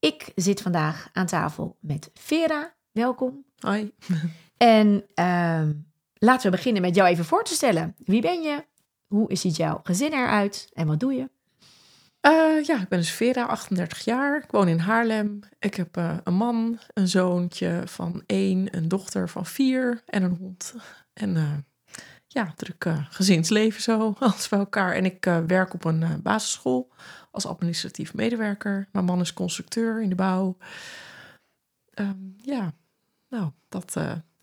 Ik zit vandaag aan tafel met Vera. Welkom. Hoi. En ehm, laten we beginnen met jou even voor te stellen. Wie ben je? Hoe ziet jouw gezin eruit? En wat doe je? Uh, ja, ik ben dus Vera, 38 jaar. Ik woon in Haarlem. Ik heb uh, een man, een zoontje van één, een dochter van vier en een hond. En uh, ja, druk gezinsleven zo, alles bij elkaar. En ik werk op een basisschool als administratief medewerker. Mijn man is constructeur in de bouw. Um, ja, nou, dat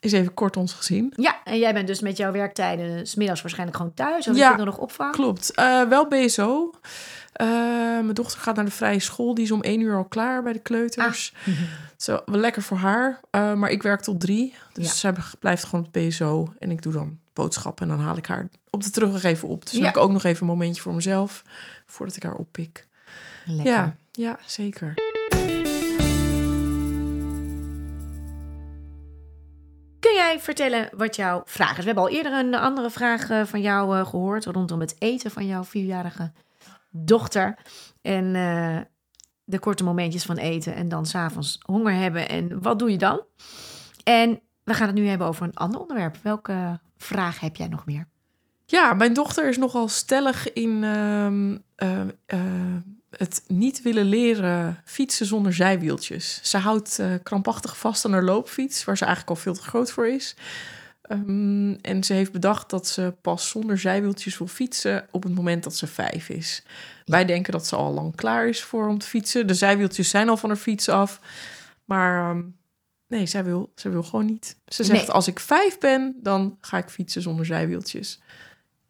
is even kort ons gezien. Ja, en jij bent dus met jouw werktijden smiddags waarschijnlijk gewoon thuis. Of ja, je nog opvang? klopt. Uh, wel BSO. Uh, mijn dochter gaat naar de vrije school. Die is om één uur al klaar bij de kleuters. Ah. Zo, wel lekker voor haar. Maar ik werk tot drie. Dus ja. zij blijft gewoon op BSO. En ik doe dan boodschappen. En dan haal ik haar op de terugweg even op. Dus ja. heb ik ook nog even een momentje voor mezelf. Voordat ik haar oppik. Lekker. Ja, ja, zeker. Kun jij vertellen wat jouw vraag is? We hebben al eerder een andere vraag van jou uh, gehoord rondom het eten van jouw vierjarige dochter. En uh, de korte momentjes van eten en dan s'avonds honger hebben. En wat doe je dan? En we gaan het nu hebben over een ander onderwerp. Welke vraag heb jij nog meer? Ja, mijn dochter is nogal stellig in uh, uh, het niet willen leren fietsen zonder zijwieltjes. Ze houdt uh, krampachtig vast aan haar loopfiets, waar ze eigenlijk al veel te groot voor is. Um, en ze heeft bedacht dat ze pas zonder zijwieltjes wil fietsen op het moment dat ze vijf is. Wij denken dat ze al lang klaar is voor om te fietsen. De zijwieltjes zijn al van haar fiets af. Maar um, nee, zij wil, zij wil gewoon niet. Ze zegt, nee. als ik vijf ben, dan ga ik fietsen zonder zijwieltjes.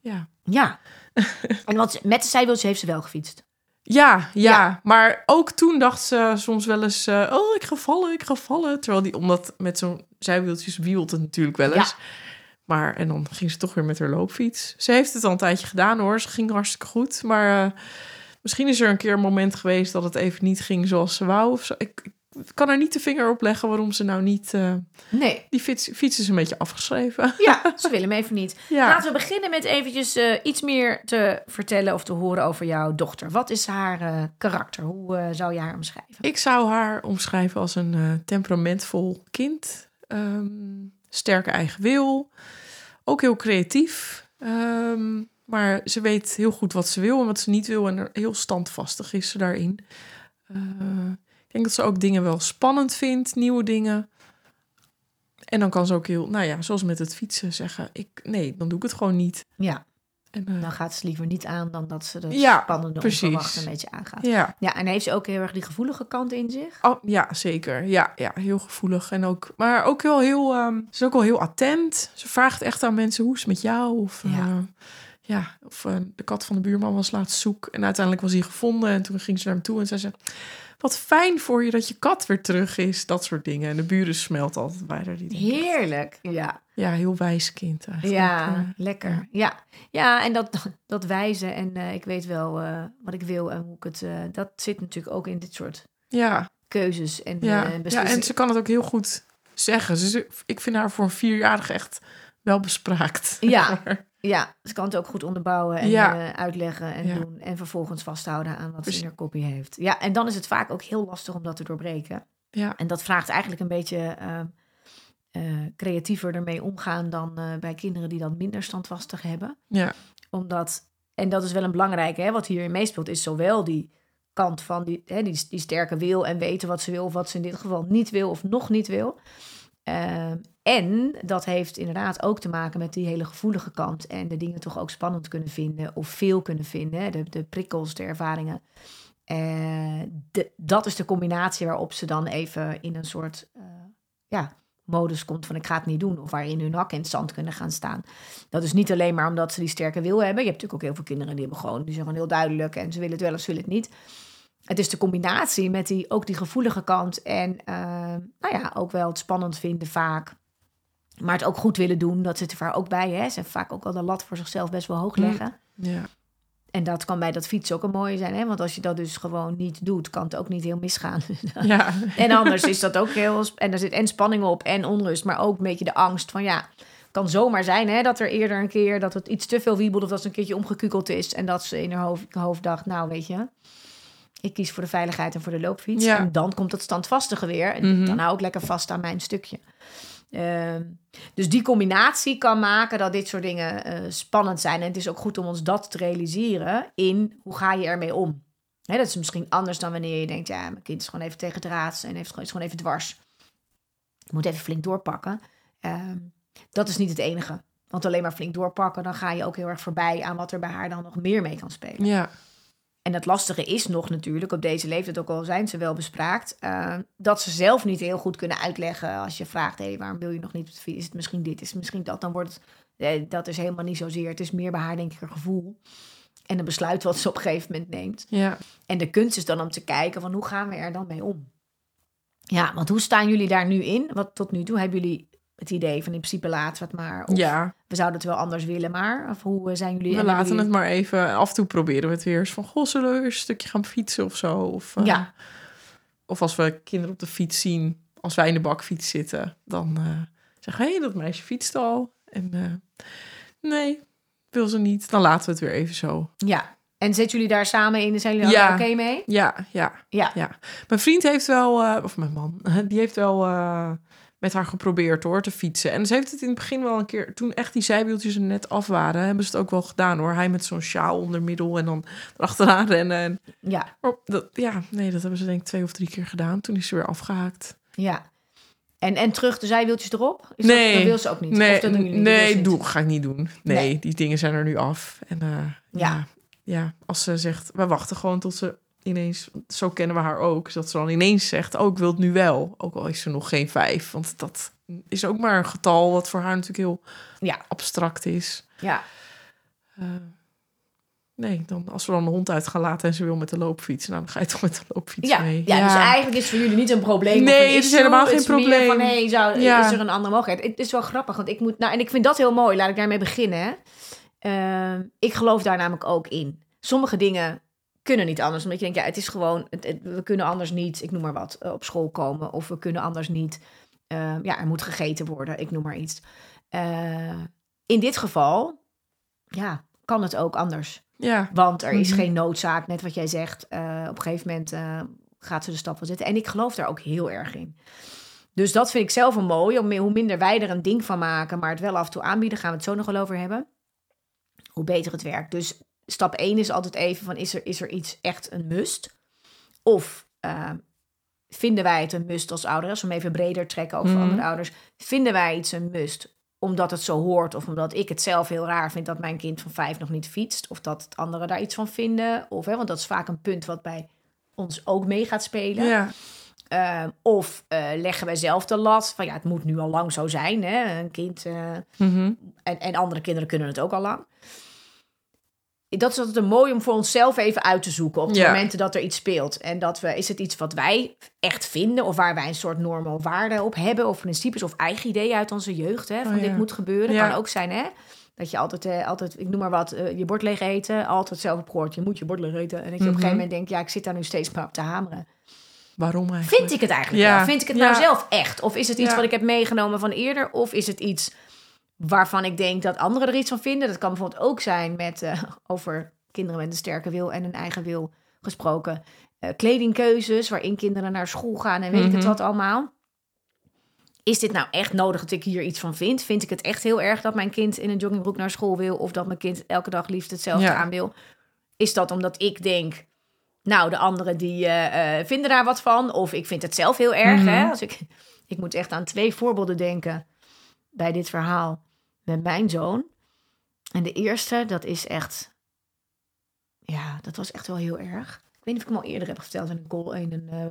Ja. Ja. en want met de zijwieltjes heeft ze wel gefietst. Ja, ja, ja, maar ook toen dacht ze soms wel eens... Uh, oh, ik ga vallen, ik ga vallen. Terwijl die, omdat met zo'n zijwieltjes wielt het natuurlijk wel eens. Ja. Maar, en dan ging ze toch weer met haar loopfiets. Ze heeft het al een tijdje gedaan hoor. Ze ging hartstikke goed. Maar uh, misschien is er een keer een moment geweest dat het even niet ging zoals ze wou. Of zo. Ik, ik kan er niet de vinger op leggen waarom ze nou niet... Uh, nee. Die fiets, fiets is een beetje afgeschreven. Ja, ze willen hem even niet. Ja. Laten we beginnen met eventjes uh, iets meer te vertellen of te horen over jouw dochter. Wat is haar uh, karakter? Hoe zou je haar omschrijven? Ik zou haar omschrijven als een temperamentvol kind. Um, sterke eigen wil. Ook heel creatief. Um, maar ze weet heel goed wat ze wil en wat ze niet wil. En heel standvastig is ze daarin. Ik denk dat ze ook dingen wel spannend vindt, nieuwe dingen. En dan kan ze ook heel, nou ja, zoals met het fietsen zeggen, ik, nee, dan doe ik het gewoon niet. Ja. En, uh, dan gaat ze liever niet aan dan dat ze de ja, spannende onverwachte een beetje aangaat. Ja. ja, en heeft ze ook heel erg die gevoelige kant in zich? Oh, ja, zeker. Ja, ja, heel gevoelig. En ook, maar ook wel heel, um, ze is ook wel heel attent. Ze vraagt echt aan mensen, hoe is het met jou? Of, ja. Uh, ja, of uh, de kat van de buurman was laatst zoek. En uiteindelijk was hij gevonden. En toen ging ze naar hem toe en zei ze wat fijn voor je dat je kat weer terug is. Dat soort dingen. En de buren smelt altijd bij haar. Die Heerlijk, ja. Ja, heel wijs kind eigenlijk. Ja, uh, lekker. Ja. ja, ja. en dat, dat wijzen en uh, ik weet wel uh, wat ik wil en hoe ik het... dat zit natuurlijk ook in dit soort ja. keuzes en ja. ja, en ze kan het ook heel goed zeggen. Ze, ik vind haar voor een vierjarige echt wel bespraakt. Ja, Ja, ze kan het ook goed onderbouwen en ja. uh, uitleggen en ja. doen. En vervolgens vasthouden aan wat Precies. ze in haar kopie heeft. Ja, en dan is het vaak ook heel lastig om dat te doorbreken. Ja. En dat vraagt eigenlijk een beetje uh, uh, creatiever ermee omgaan dan bij kinderen die dat minder standvastig hebben. Ja. Omdat, en dat is wel een belangrijke, hè, wat hierin meespeelt, is zowel die kant van die, hè, die, die sterke wil en weten wat ze wil, of wat ze in dit geval niet wil of nog niet wil. En dat heeft inderdaad ook te maken met die hele gevoelige kant. En de dingen toch ook spannend kunnen vinden of veel kunnen vinden. De, de prikkels, de ervaringen. De, dat is de combinatie waarop ze dan even in een soort uh, ja, modus komt van ik ga het niet doen. Of waarin hun hak in het zand kunnen gaan staan. Dat is niet alleen maar omdat ze die sterke wil hebben. Je hebt natuurlijk ook heel veel kinderen die hebben gewoon, die zijn heel duidelijk. En ze willen het wel of ze willen het niet. het is de combinatie met die, ook die gevoelige kant en eh, nou ja, ook wel het spannend vinden vaak. Maar het ook goed willen doen, dat zit er vaak ook bij. Hè? Ze vaak ook al de lat voor zichzelf best wel hoog Mm. leggen. Ja. En dat kan bij dat fietsen ook een mooie zijn. Hè? Want als je dat dus gewoon niet doet, kan het ook niet heel misgaan. Ja. en anders is dat ook heel... En er zit en spanning op en onrust, maar ook een beetje de angst van ja... kan zomaar zijn hè, dat er eerder een keer dat het iets te veel wiebelt... of dat ze een keertje omgekukeld is en dat ze in haar hoofd, hoofd dacht... nou, weet je, ik kies voor de veiligheid en voor de loopfiets. Ja. En dan komt het standvastige weer. En Mhm. dan hou ik lekker vast aan mijn stukje. Ehm, dus die combinatie kan maken dat dit soort dingen eh, spannend zijn. En het is ook goed om ons dat te realiseren in hoe ga je ermee om. Hè, dat is misschien anders dan wanneer je denkt, ja, mijn kind is gewoon even tegen draad en heeft, is gewoon even dwars. Ik moet even flink doorpakken. Ehm, dat is niet het enige. Want alleen maar flink doorpakken, dan ga je ook heel erg voorbij aan wat er bij haar dan nog meer mee kan spelen. Ja. En het lastige is nog natuurlijk, op deze leeftijd ook al zijn ze wel bespraakt, eh, dat ze zelf niet heel goed kunnen uitleggen als je vraagt, hé, waarom wil je nog niet? Is het misschien dit, is het misschien dat? Dan wordt het, eh, dat is helemaal niet zozeer. Het is meer bij haar denk ik een gevoel en een besluit wat ze op een gegeven moment neemt. Ja. En de kunst is dan om te kijken van hoe gaan we er dan mee om? Ja, want hoe staan jullie daar nu in? Wat tot nu toe hebben jullie het idee van in principe laten we het maar. Of ja. we zouden het wel anders willen, maar of hoe eh, zijn jullie? We en laten het maar even. Af en toe proberen we het weer eens van... Goh, zullen we weer een stukje gaan fietsen of zo? Of, eh, Ja. Of als we kinderen op de fiets zien... Als wij in de bakfiets zitten... Dan eh, zeggen we... Hé, dat meisje fietst al. En nee, wil ze niet. Dan laten we het weer even zo. Ja. En zitten jullie daar samen in? Zijn jullie Ja. oké mee? Ja, ja, Ja. ja. Mijn vriend heeft wel... of mijn man. Die heeft wel... met haar geprobeerd hoor, te fietsen. En ze heeft het in het begin wel een keer... Toen echt die zijwieltjes er net af waren... hebben ze het ook wel gedaan hoor. Hij met zo'n sjaal onder middel... en dan erachteraan rennen. En Ja. Maar dat, ja, nee, dat hebben ze denk ik twee of drie keer gedaan. Toen is ze weer afgehaakt. Ja. En, en terug de zijwieltjes erop? Is Nee. Dat, dat wil ze ook niet? Nee, Of dat doen nee doe, ga ik niet doen. Nee, Nee. die dingen zijn er nu af. En eh, ja. Ja. ja, als ze zegt, we wachten gewoon tot ze ineens, zo kennen we haar ook, dat ze dan ineens zegt, oh, ik wil het nu wel. Ook al is ze nog geen vijf, want dat is ook maar een getal wat voor haar natuurlijk heel Ja. abstract is. Ja. Eh, nee, dan, als we dan de hond uit gaan laten en ze wil met de loopfiets, nou, dan ga je toch met de loopfiets Ja. mee. ja, dus eigenlijk is het voor jullie niet een probleem. Nee, het is issue. helemaal geen probleem. Van, hey, zou, Ja. Is er een andere mogelijkheid? Het is wel grappig, want ik moet... Nou, en ik vind dat heel mooi. Laat ik daarmee beginnen. Ehm, ik geloof daar namelijk ook in. Sommige dingen kunnen niet anders. Omdat je denkt, ja, het is gewoon... Het, het- we kunnen anders niet, ik noem maar wat, eh, op school komen. Of we kunnen anders niet... ehm, ja, er moet gegeten worden. Ik noem maar iets. Eh, in dit geval, ja, kan het ook anders. Ja, Want er is Mhm. geen noodzaak, net wat jij zegt. eh, op een gegeven moment eh, gaat ze de stap wel zetten. En ik geloof daar ook heel erg in. Dus dat vind ik zelf een mooi. Om, hoe minder wij er een ding van maken, maar het wel af en toe aanbieden, gaan we het zo nog wel over hebben. Hoe beter het werkt. Dus stap 1 is altijd even van, is er, is er iets echt een must? Of eh, vinden wij het een must als ouders? Als we hem even breder trekken over Mhm. andere ouders. Vinden wij iets een must? Omdat het zo hoort of omdat ik het zelf heel raar vind dat mijn kind van vijf nog niet fietst. Of dat anderen daar iets van vinden. Of, hè, want dat is vaak een punt wat bij ons ook mee gaat spelen. ja. Eh, of eh, leggen wij zelf de lat van ja, het moet nu al lang zo zijn. Hè? Een kind Mhm. en, en andere kinderen kunnen het ook al lang. Dat is altijd een mooi om voor onszelf even uit te zoeken op de Ja. momenten dat er iets speelt. En dat we, is het iets wat wij echt vinden of waar wij een soort normen of waarden op hebben of principes of eigen ideeën uit onze jeugd. Hè, van Oh, ja. dit moet gebeuren. Ja. Kan ook zijn hè. Dat je altijd, eh, altijd, ik noem maar wat, eh, je bord leeg eten. Altijd zelf heb gehoord, je moet je bord leeg eten. En dat je op een Mhm. gegeven moment denkt, ja, ik zit daar nu steeds maar op te hameren. Waarom eigenlijk? Vind ik het eigenlijk Ja. wel? Vind ik het nou zelf echt? Of is het iets wat ik heb meegenomen van eerder? Of is het iets waarvan ik denk dat anderen er iets van vinden? Dat kan bijvoorbeeld ook zijn met eh, over kinderen met een sterke wil en een eigen wil gesproken. Eh, kledingkeuzes, waarin kinderen naar school gaan en weet ik het Mhm. wat allemaal. Is dit nou echt nodig dat ik hier iets van vind? Vind ik het echt heel erg dat mijn kind in een joggingbroek naar school wil? Of dat mijn kind elke dag liefst hetzelfde Ja. aan wil? Is dat omdat ik denk, nou, de anderen die eh, vinden daar wat van? Of ik vind het zelf heel erg, Mhm. hè? Als ik, ik moet echt aan twee voorbeelden denken bij dit verhaal met mijn zoon. En de eerste, dat is echt... Ja, dat was echt wel heel erg. Ik weet niet of ik hem al eerder heb verteld in een, call, in een eh,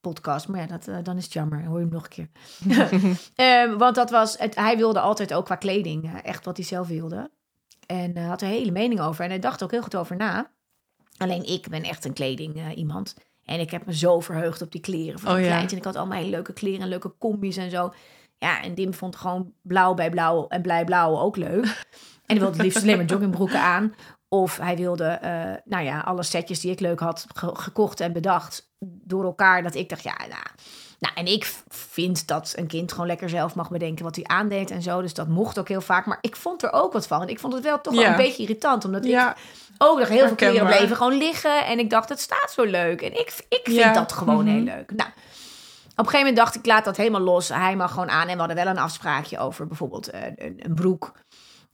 podcast. Maar ja, dat, eh, dan is het jammer. Hoor je hem nog een keer. Ehm, want dat was, het, hij wilde altijd ook qua kleding eh, echt wat hij zelf wilde. En had er een hele mening over. En hij dacht ook heel goed over na. Alleen ik ben echt een kleding iemand. En ik heb me zo verheugd op die kleren van Oh, ja. kleintje. En ik had allemaal hele leuke kleren en leuke combi's en zo. Ja, en Dim vond gewoon blauw bij blauw en blij blauw ook leuk. en hij wilde het liefst alleen maar joggingbroeken aan. Of hij wilde, eh, nou ja, alle setjes die ik leuk had ge- gekocht en bedacht door elkaar. Dat ik dacht, ja, nou... Nou, en ik vind dat een kind gewoon lekker zelf mag bedenken wat hij aandeed en zo. Dus dat mocht ook heel vaak. Maar ik vond er ook wat van. En ik vond het wel toch wel een beetje irritant. Omdat ik ook nog heel veel kleren Herkenbaar. bleven gewoon liggen. En ik dacht, het staat zo leuk. En ik, ik vind Ja. dat gewoon Mhm. heel leuk. Nou, een gegeven moment dacht ik, laat dat helemaal los. Hij mag gewoon aan. En we hadden wel een afspraakje over bijvoorbeeld eh, een, een broek.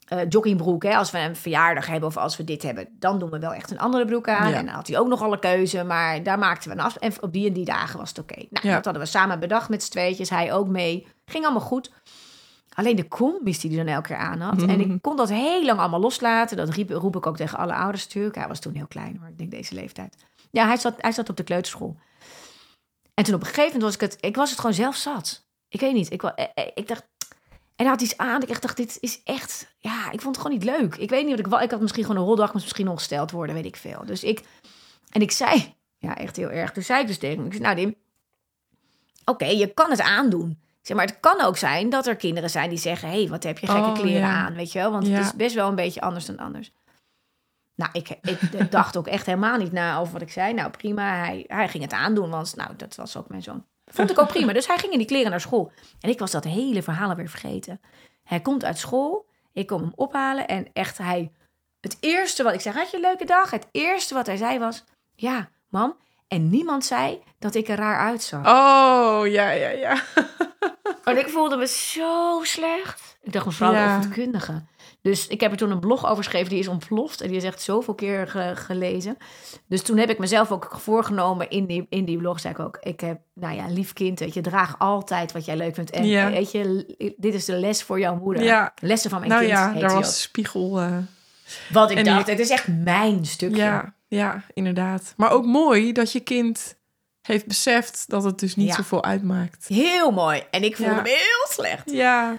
eh, joggingbroek, hè, als we een verjaardag hebben of als we dit hebben, dan doen we wel echt een andere broek aan. Ja. En dan had hij ook nog alle keuze, maar daar maakten we een af. En op die en die dagen was het oké. Nou, Ja. dat hadden we samen bedacht met z'n tweetjes. Hij ook mee. Ging allemaal goed. Alleen de combis die hij dan elke keer aan had. En ik kon dat heel lang allemaal loslaten. Dat riep, roep ik ook tegen alle ouders natuurlijk. Hij was toen heel klein hoor, ik denk deze leeftijd. Ja, hij zat, hij zat op de kleuterschool. En toen op een gegeven moment was ik het... Ik was het gewoon zelf zat. Ik weet niet. Ik, eh, eh, ik dacht... En hij had iets aan. Ik echt dacht, dit is echt... Ja, ik vond het gewoon niet leuk. Ik weet niet wat ik... wa- Ik had misschien gewoon een roldag, moest misschien ongesteld worden, weet ik veel. Dus ik... En ik zei... Ja, echt heel erg. Toen zei ik dus tegen hem... Ik zei, nou Dim... Oké, je kan het aandoen. Ik zeg, maar het kan ook zijn dat er kinderen zijn die zeggen... Hé, hey, wat heb je gekke Oh, kleren ja. aan, weet je wel? Want Ja. het is best wel een beetje anders dan anders. Nou, ik, ik dacht ook echt helemaal niet na over wat ik zei. Nou, prima. Hij, hij ging het aandoen, want nou, dat was ook mijn zoon. Vond ik ook prima. Dus hij ging in die kleren naar school. En ik was dat hele verhaal weer vergeten. Hij komt uit school. Ik kom hem ophalen. En echt, hij... Het eerste wat ik zei, had je een leuke dag? Het eerste wat hij zei was, ja, mam. En niemand zei dat ik er raar uitzag. Oh, ja, ja, ja. En ik voelde me zo slecht. Ik dacht, mevrouw Ja. de. Dus ik heb er toen een blog over geschreven. Die is ontploft. En die is echt zoveel keer ge- gelezen. Dus toen heb ik mezelf ook voorgenomen in die, in die blog. Zei ik ook, ik heb, nou ja, lief kind, weet je, draag altijd wat jij leuk vindt. En Ja. weet je, dit is de les voor jouw moeder. Ja. Lessen van mijn Nou kind. ja, heet daar was ook. spiegel. eh, Wat ik en dacht, die- het is echt mijn stukje. ja, ja, inderdaad. Maar ook mooi dat je kind heeft beseft dat het dus niet Ja. zoveel uitmaakt. Heel mooi. En ik voelde Ja. me heel slecht. Ja,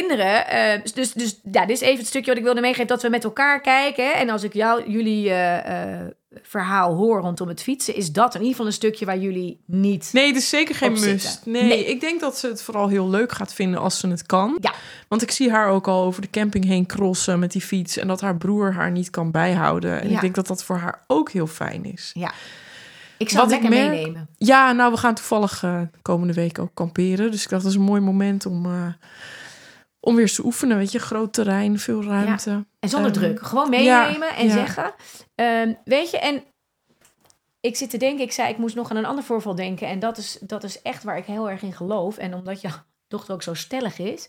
kinderen, eh, dus, dus ja, dit is even het stukje wat ik wilde meegeven, dat we met elkaar kijken. En als ik jou, jullie eh, eh, verhaal hoor rondom het fietsen, is dat in ieder geval een stukje waar jullie niet... nee, het is zeker geen must. Nee, Nee. ik denk dat ze het vooral heel leuk gaat vinden als ze het kan. Ja. Want ik zie haar ook al over de camping heen crossen met die fiets en dat haar broer haar niet kan bijhouden. En Ja. ik denk dat dat voor haar ook heel fijn is. Ja. Ik zal Wat het ik lekker merk- meenemen. Ja, nou, we gaan toevallig komende week ook kamperen. Dus ik dacht, dat is een mooi moment om, om weer te oefenen. Weet je, groot terrein, veel ruimte. En zonder Ehm, druk. Gewoon meenemen ja, en ja. zeggen. Ehm, weet je, en ik zit te denken, ik zei, ik moest nog aan een ander voorval denken. En dat is, dat is echt waar ik heel erg in geloof. En omdat jouw dochter ook zo stellig is,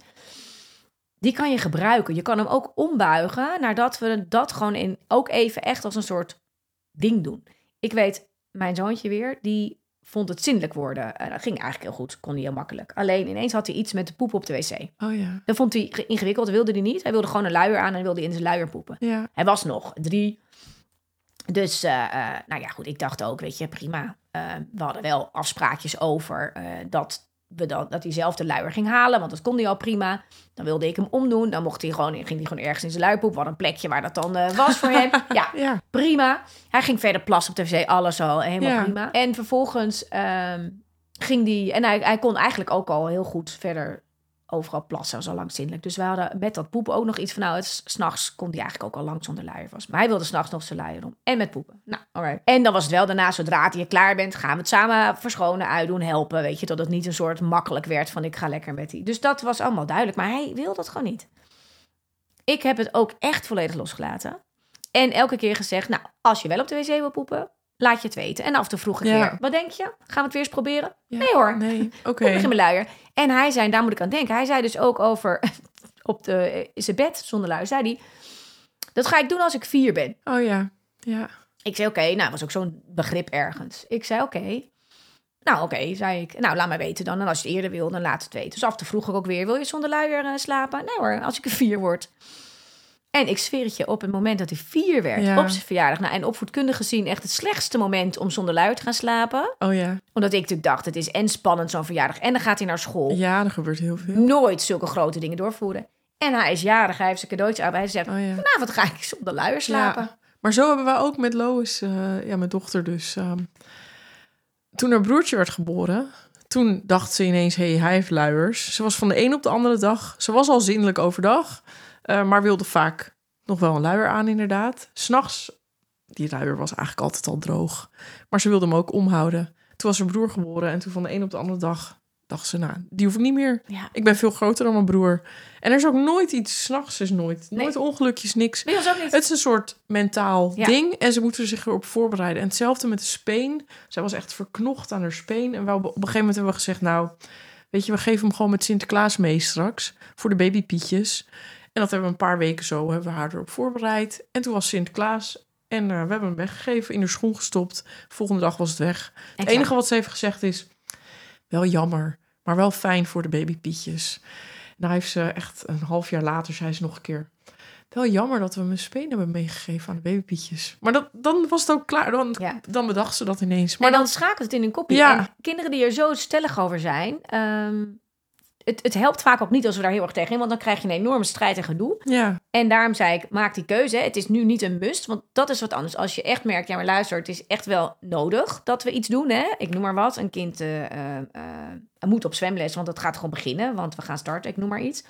die kan je gebruiken. Je kan hem ook ombuigen nadat we dat gewoon in, ook even echt als een soort ding doen. Ik weet, mijn zoontje weer, die vond het zindelijk worden. Eh, dat ging eigenlijk heel goed, kon hij heel makkelijk. Alleen ineens had hij iets met de poep op de wc. Oh ja, Dat vond hij ge- ingewikkeld, dat wilde hij niet. Hij wilde gewoon een luier aan en wilde in zijn luier poepen. ja. Hij was nog drie. Dus, eh, eh, nou ja, goed, ik dacht ook, weet je, prima. Eh, we hadden wel afspraakjes over dat, we dan, dat hij zelf de luier ging halen, want dat kon hij al prima. Dan wilde ik hem omdoen, dan mocht hij gewoon, ging hij gewoon ergens in zijn. We hadden een plekje waar dat dan eh, was voor hem. Ja, Ja, prima. Hij ging verder plassen op de wc, alles al helemaal Ja. prima. En vervolgens ehm, ging die, en hij, hij kon eigenlijk ook al heel goed verder overal plassen, zo zindelijk. Dus we hadden met dat poepen ook nog iets van, nou, s'nachts kon hij eigenlijk ook al lang zonder luier was. Maar hij wilde s'nachts nog zijn luier om. En met poepen. Nou, alright. En dan was het wel daarna, zodra je klaar bent, gaan we het samen verschonen, uitdoen, helpen. Weet je, dat het niet een soort makkelijk werd van, ik ga lekker met die. Dus dat was allemaal duidelijk, maar hij wil dat gewoon niet. Ik heb het ook echt volledig losgelaten. En elke keer gezegd, nou, als je wel op de wc wil poepen, laat je het weten. En af en toe vroeg ik Ja. weer, wat denk je? Gaan we het weer eens proberen? Ja. Nee hoor, nee, oké. Poep ik in mijn luier. En hij zei, daar moet ik aan denken. Hij zei dus ook over op de, in zijn bed zonder luier. Zei hij, dat ga ik doen als ik vier ben. Oh ja, ja. Ik zei, oké, nou, was ook zo'n begrip ergens. Ik zei, oké. Nou, oké, zei ik. Nou, laat maar weten dan. En als je het eerder wil, dan laat het weten. Dus af toe vroeg ik ook weer, wil je zonder luier eh, slapen? Nee hoor, als ik een vier word. En ik zweer het je, op het moment dat hij vier werd, Ja. op zijn verjaardag... Nou, en opvoedkundig gezien echt het slechtste moment om zonder luier te gaan slapen. Oh ja. Omdat ik natuurlijk dacht, het is en spannend zo'n verjaardag. En dan gaat hij naar school Ja, er gebeurt heel veel. nooit zulke grote dingen doorvoeren. En hij is jarig, hij heeft zijn cadeautje aan. Hij zegt, Oh ja. vanavond ga ik zonder luier slapen. Ja. Maar zo hebben wij ook met Lois, eh, ja, mijn dochter dus. ehm, toen haar broertje werd geboren, toen dacht ze ineens, hé, hey, hij heeft luiers. Ze was van de een op de andere dag, ze was al zindelijk overdag, eh, maar wilde vaak nog wel een luier aan inderdaad. S'nachts, die luier was eigenlijk altijd al droog, maar ze wilde hem ook omhouden. Toen was haar broer geboren en toen van de een op de andere dag dacht ze, nou, die hoef ik niet meer. Ja. Ik ben veel groter dan mijn broer. En er is ook nooit iets, s'nachts is nooit, Nee. nooit ongelukjes, niks. Ook niet. Het is een soort mentaal Ja. ding en ze moeten zich erop voorbereiden. En hetzelfde met de speen. Zij was echt verknocht aan haar speen. En we, op een gegeven moment hebben we gezegd, nou, weet je, we geven hem gewoon met Sinterklaas mee straks voor de babypietjes. En dat hebben we een paar weken zo, hebben we haar erop voorbereid. En toen was Sinterklaas en eh, we hebben hem weggegeven, in haar schoen gestopt. Volgende dag was het weg. Het enige wat ze heeft gezegd is, wel jammer, maar wel fijn voor de babypietjes. Nou heeft ze echt een half jaar later, zei ze nog een keer... Wel jammer dat we mijn speen hebben meegegeven aan de babypietjes. Maar dat, dan was het ook klaar. Dan, Ja. dan bedacht ze dat ineens. Maar dan dan... schakelt het in een kopje. Ja. En kinderen die er zo stellig over zijn... ehm, het, het helpt vaak ook niet als we daar heel erg tegen in, want dan krijg je een enorme strijd en gedoe. Ja, En daarom zei ik, maak die keuze. Het is nu niet een must, want dat is wat anders. Als je echt merkt, ja maar luister, het is echt wel nodig dat we iets doen. Hè? Ik noem maar wat, een kind eh, moet op zwemles, want het gaat gewoon beginnen. Want we gaan starten, ik noem maar iets.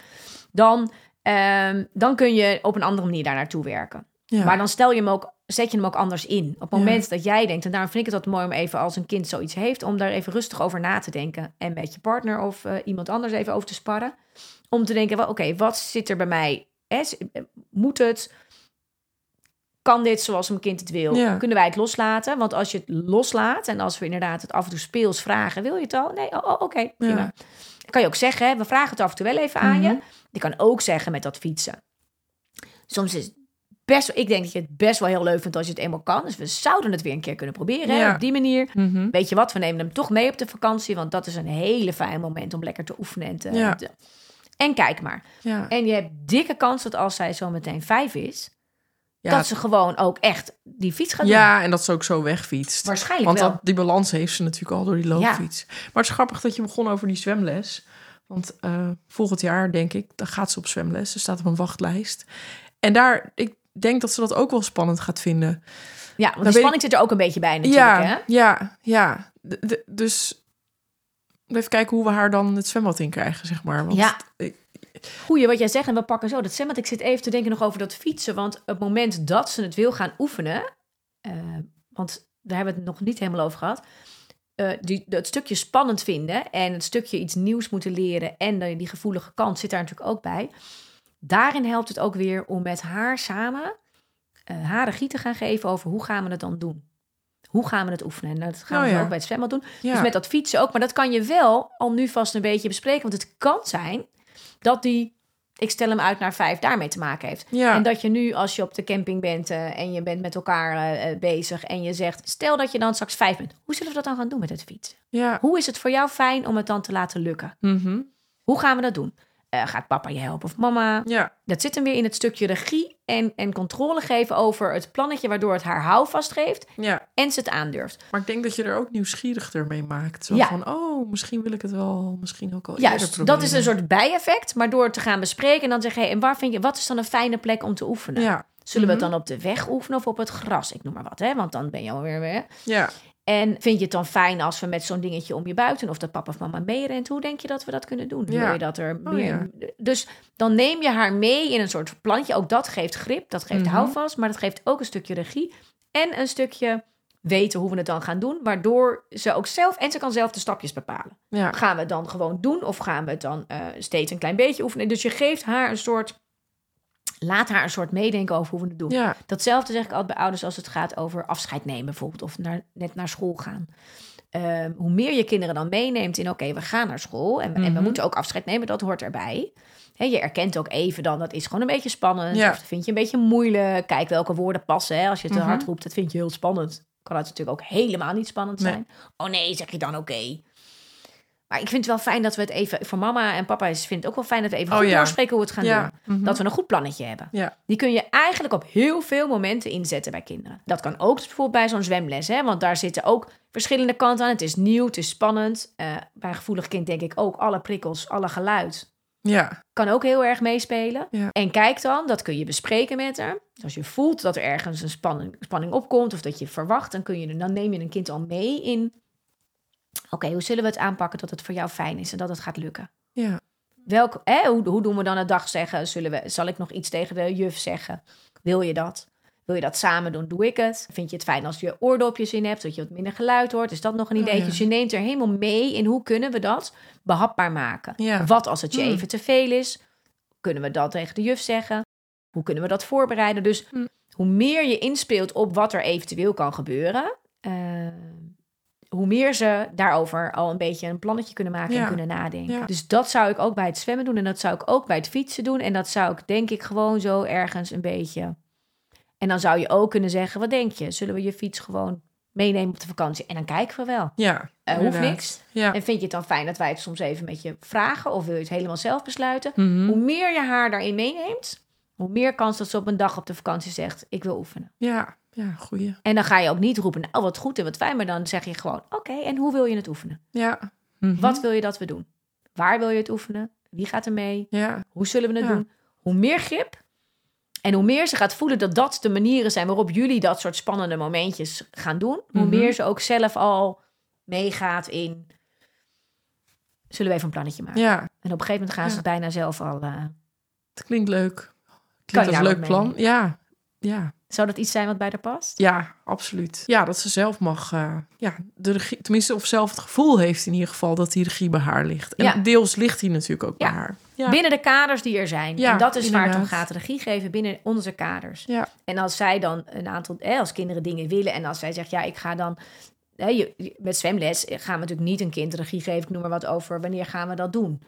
Dan, ehm, dan kun je op een andere manier daar naartoe werken. Ja. Maar dan stel je hem ook, zet je hem ook anders in. Op het Ja. moment dat jij denkt, en daarom vind ik het wat mooi om even als een kind zoiets heeft, om daar even rustig over na te denken. En met je partner of eh, iemand anders even over te sparren. Om te denken, wel, oké, wat zit er bij mij? Hè, s- moet het? Kan dit zoals een kind het wil? Ja. Kunnen wij het loslaten? Want als je het loslaat en als we inderdaad het af en toe speels vragen, wil je het al? Nee, oh, oh, oké, prima. Kan je ook zeggen, hè, we vragen het af en toe wel even aan je. Mhm. Je kan ook zeggen met dat fietsen. Soms is best, ik denk dat je het best wel heel leuk vindt als je het eenmaal kan. Dus we zouden het weer een keer kunnen proberen hè, op die manier. Mhm. Weet je wat, we nemen hem toch mee op de vakantie, want dat is een hele fijn moment om lekker te oefenen. En, te, Ja. te- en kijk maar. ja. En je hebt dikke kans dat als zij zo meteen vijf is, dat ze gewoon ook echt die fiets gaat doen. ja, en dat ze ook zo wegfietst. Waarschijnlijk Want wel. dat, die balans heeft ze natuurlijk al door die loopfiets. Maar het is grappig dat je begon over die zwemles. Want eh, volgend jaar, denk ik, dan gaat ze op zwemles. Ze staat op een wachtlijst. En daar, ik denk dat ze dat ook wel spannend gaat vinden. Ja, want de spanning zit er ook een beetje bij natuurlijk. ja, Hè? ja, ja. De- de- dus even kijken hoe we haar dan het zwembad in krijgen, zeg maar. Want Ja. ik- Goeie wat jij zegt. En we pakken zo dat zwembad. Ik zit even te denken nog over dat fietsen. Want op het moment dat ze het wil gaan oefenen... eh, want daar hebben we het nog niet helemaal over gehad... eh, die, het stukje spannend vinden en het stukje iets nieuws moeten leren... en die gevoelige kant zit daar natuurlijk ook bij. Daarin helpt het ook weer om met haar samen... eh, haar regie te gaan geven over hoe gaan we het dan doen. Hoe gaan we het oefenen? En dat gaan we Oh ja. ook bij het zwembad doen. ja. Dus met dat fietsen ook. Maar dat kan je wel al nu vast een beetje bespreken. Want het kan zijn dat die, ik stel hem uit naar vijf, daarmee te maken heeft. ja. En dat je nu, als je op de camping bent eh, en je bent met elkaar eh, bezig en je zegt, stel dat je dan straks vijf bent. Hoe zullen we dat dan gaan doen met het fietsen? ja. Hoe is het voor jou fijn om het dan te laten lukken? Mhm. Hoe gaan we dat doen? Eh, gaat papa je helpen of mama? ja. Dat zit hem weer in het stukje regie en, en controle geven over het plannetje waardoor het haar houvast geeft ja. en ze het aandurft. Maar ik denk dat je er ook nieuwsgierig ermee maakt. Zo Ja. van, oh, misschien wil ik het wel, misschien ook al eerder proberen. dat is een soort bijeffect. Maar door het te gaan bespreken en dan zeggen... Hey, en waar vind je, wat is dan een fijne plek om te oefenen? Ja, Zullen we Mhm. het dan op de weg oefenen of op het gras? Ik noem maar wat, hè? want dan ben je alweer weer... ja. En vind je het dan fijn als we met zo'n dingetje om je buiten... of dat papa of mama meerent? Hoe denk je dat we dat kunnen doen? Wil Ja. je dat er Oh, meer... Dus dan neem je haar mee in een soort plantje. Ook dat geeft grip, dat geeft Mhm. houvast... maar dat geeft ook een stukje regie en een stukje weten hoe we het dan gaan doen... waardoor ze ook zelf... en ze kan zelf de stapjes bepalen. ja. Gaan we het dan gewoon doen of gaan we het dan eh, steeds een klein beetje oefenen? Dus je geeft haar een soort, laat haar een soort meedenken over hoe we het doen. ja. Datzelfde zeg ik altijd bij ouders als het gaat over afscheid nemen bijvoorbeeld of naar, net naar school gaan. Ehm, hoe meer je kinderen dan meeneemt in oké, we gaan naar school en, en we Mhm. moeten ook afscheid nemen, dat hoort erbij. Je erkent ook even dan, dat is gewoon een beetje spannend. Ja. Of dat vind je een beetje moeilijk. Kijk welke woorden passen. Hè. Als je te Mhm. hard roept, dat vind je heel spannend. Kan het natuurlijk ook helemaal niet spannend Nee. zijn. Oh nee, zeg je dan oké. Maar ik vind het wel fijn dat we het even... Voor mama en papa is, vind het ook wel fijn dat we even Oh goed ja. doorspreken hoe we het gaan ja. doen. mhm. Dat we een goed plannetje hebben. Ja, Die kun je eigenlijk op heel veel momenten inzetten bij kinderen. Dat kan ook bijvoorbeeld bij zo'n zwemles, hè? want daar zitten ook verschillende kanten aan. Het is nieuw, het is spannend. Eh, bij een gevoelig kind denk ik ook alle prikkels, alle geluid. Ja. Kan ook heel erg meespelen. Ja. En kijk dan, dat kun je bespreken met haar. Dus als je voelt dat er ergens een spanning, spanning opkomt of dat je verwacht, dan, kun je, dan neem je een kind al mee in. Oké, hoe zullen we het aanpakken dat het voor jou fijn is en dat het gaat lukken? Ja. Welk, hè, hoe, hoe doen we dan het dag zeggen? Zullen we, zal ik nog iets tegen de juf zeggen? Wil je dat? Wil je dat samen doen? Doe ik het? Vind je het fijn als je oordopjes in hebt, dat je wat minder geluid hoort? Is dat nog een Oh, idee? ja. Dus je neemt er helemaal mee in hoe kunnen we dat behapbaar maken? Ja. Wat als het je Hmm. even te veel is? Kunnen we dat tegen de juf zeggen? Hoe kunnen we dat voorbereiden? Dus Hmm. hoe meer je inspeelt op wat er eventueel kan gebeuren, eh, hoe meer ze daarover al een beetje een plannetje kunnen maken Ja. en kunnen nadenken. Ja. Dus dat zou ik ook bij het zwemmen doen en dat zou ik ook bij het fietsen doen. En dat zou ik denk ik gewoon zo ergens een beetje. En dan zou je ook kunnen zeggen: wat denk je? Zullen we je fiets gewoon meenemen op de vakantie? En dan kijken we wel. Ja. Eh, hoeft niks. Ja. En vind je het dan fijn dat wij het soms even met je vragen? Of wil je het helemaal zelf besluiten? Mhm. Hoe meer je haar daarin meeneemt, hoe meer kans dat ze op een dag op de vakantie zegt: Ik wil oefenen. Ja. Ja, goeie. En dan ga je ook niet roepen: Nou, wat goed en wat fijn. Maar dan zeg je gewoon: Oké, en hoe wil je het oefenen? Ja. Mhm. Wat wil je dat we doen? Waar wil je het oefenen? Wie gaat er mee? Ja. Hoe zullen we het Ja. doen? Hoe meer grip en hoe meer ze gaat voelen dat dat de manieren zijn waarop jullie dat soort spannende momentjes gaan doen, hoe Mhm. meer ze ook zelf al meegaat in. Zullen we even een plannetje maken? Ja. En op een gegeven moment gaan ze het bijna zelf al. eh, Het klinkt leuk. Kan Klinkt je als een leuk plan. mee? Ja. Ja. Zou dat iets zijn wat bij haar past? Ja, absoluut. Ja, dat ze zelf mag, eh, ja, de regie, tenminste, of zelf het gevoel heeft in ieder geval dat die regie bij haar ligt. En Ja. deels ligt die natuurlijk ook Ja. bij haar. Ja. Binnen de kaders die er zijn. Ja, en dat is waar het om gaat. Regie geven binnen onze kaders. Ja. En als zij dan een aantal, hè, als kinderen dingen willen en als zij zegt, ja, ik ga dan, met zwemles gaan we natuurlijk niet een kind regie geven, ik noem maar wat over, wanneer gaan we dat doen?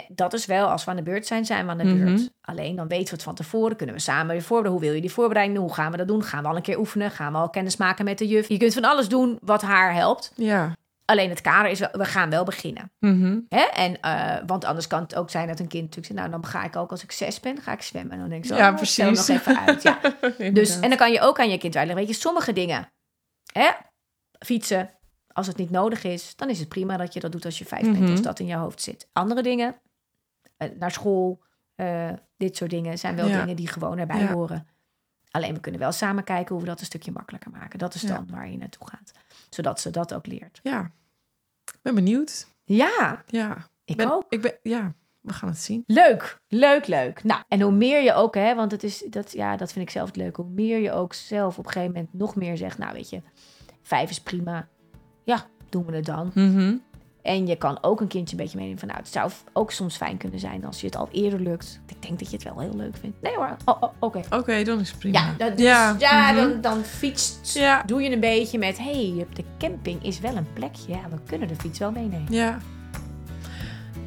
Nee, dat is wel, als we aan de beurt zijn, zijn we aan de Mhm. beurt. Alleen dan weten we het van tevoren, kunnen we samen weer voorbereiden. Hoe wil je die voorbereiding doen? Hoe gaan we dat doen? Gaan we al een keer oefenen? Gaan we al kennis maken met de juf? Je kunt van alles doen wat haar helpt. Ja. Alleen het kader is, we gaan wel beginnen. Mhm. Hè? En, eh, want anders kan het ook zijn dat een kind natuurlijk zegt... nou, dan ga ik ook als ik zes ben, ga ik zwemmen. En dan denk ik zo, Ja, oh, precies. nog even uit. Ja. Dus, en dan kan je ook aan je kind uitleggen, weet je, sommige dingen, hè, fietsen, als het niet nodig is, dan is het prima dat je dat doet als je vijf bent, Mhm. als dat in je hoofd zit. Andere dingen, naar school, eh, dit soort dingen, zijn wel Ja. dingen die gewoon erbij Ja. horen. Alleen we kunnen wel samen kijken hoe we dat een stukje makkelijker maken. Dat is Ja. dan waar je naartoe gaat, zodat ze dat ook leert. Ja. Ik ben benieuwd. Ja, Ja. ik ben, ook. Ik ben, ja, we gaan het zien. Leuk, leuk, leuk. Nou, en hoe meer je ook, hè, want het is, dat, ja, dat vind ik zelf het leuk. Hoe meer je ook zelf op een gegeven moment nog meer zegt, nou weet je, vijf is prima. Ja, doen we het dan. Mhm. En je kan ook een kindje een beetje meenemen van, nou, het zou ook soms fijn kunnen zijn als je het al eerder lukt. Ik denk dat je het wel heel leuk vindt. Nee hoor, oh, oh, oké. Oké, dan is het prima. Ja, dat, dus- ja. ja mhm. dan, dan fietst, Ja. doe je een beetje met, hé, hey, de camping is wel een plekje. Ja, we kunnen de fiets wel meenemen. Ja.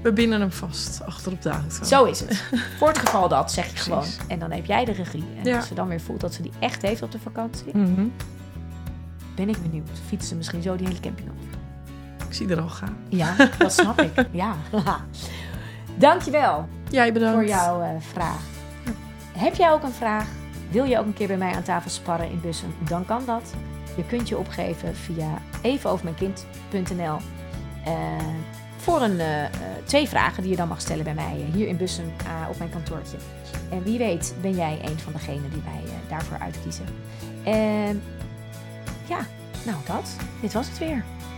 We binden hem vast achter op de auto. Zo is het. Voor het geval dat, zeg je gewoon. En dan heb jij de regie. En Ja. als ze dan weer voelt dat ze die echt heeft op de vakantie, Mhm. ben ik benieuwd. Fietsen ze misschien zo die hele camping op? Ik zie er al gaan. Ja, dat snap ik. Ja. Dankjewel Jij bedankt. voor jouw eh, vraag. Heb jij ook een vraag? Wil je ook een keer bij mij aan tafel sparren in Bussen? Dan kan dat. Je kunt je opgeven via evenovermijnkind.nl eh, voor een, eh, twee vragen die je dan mag stellen bij mij hier in Bussen op mijn kantoortje. En wie weet ben jij een van degenen die wij daarvoor uitkiezen. En ja, nou dat. Dit was het weer.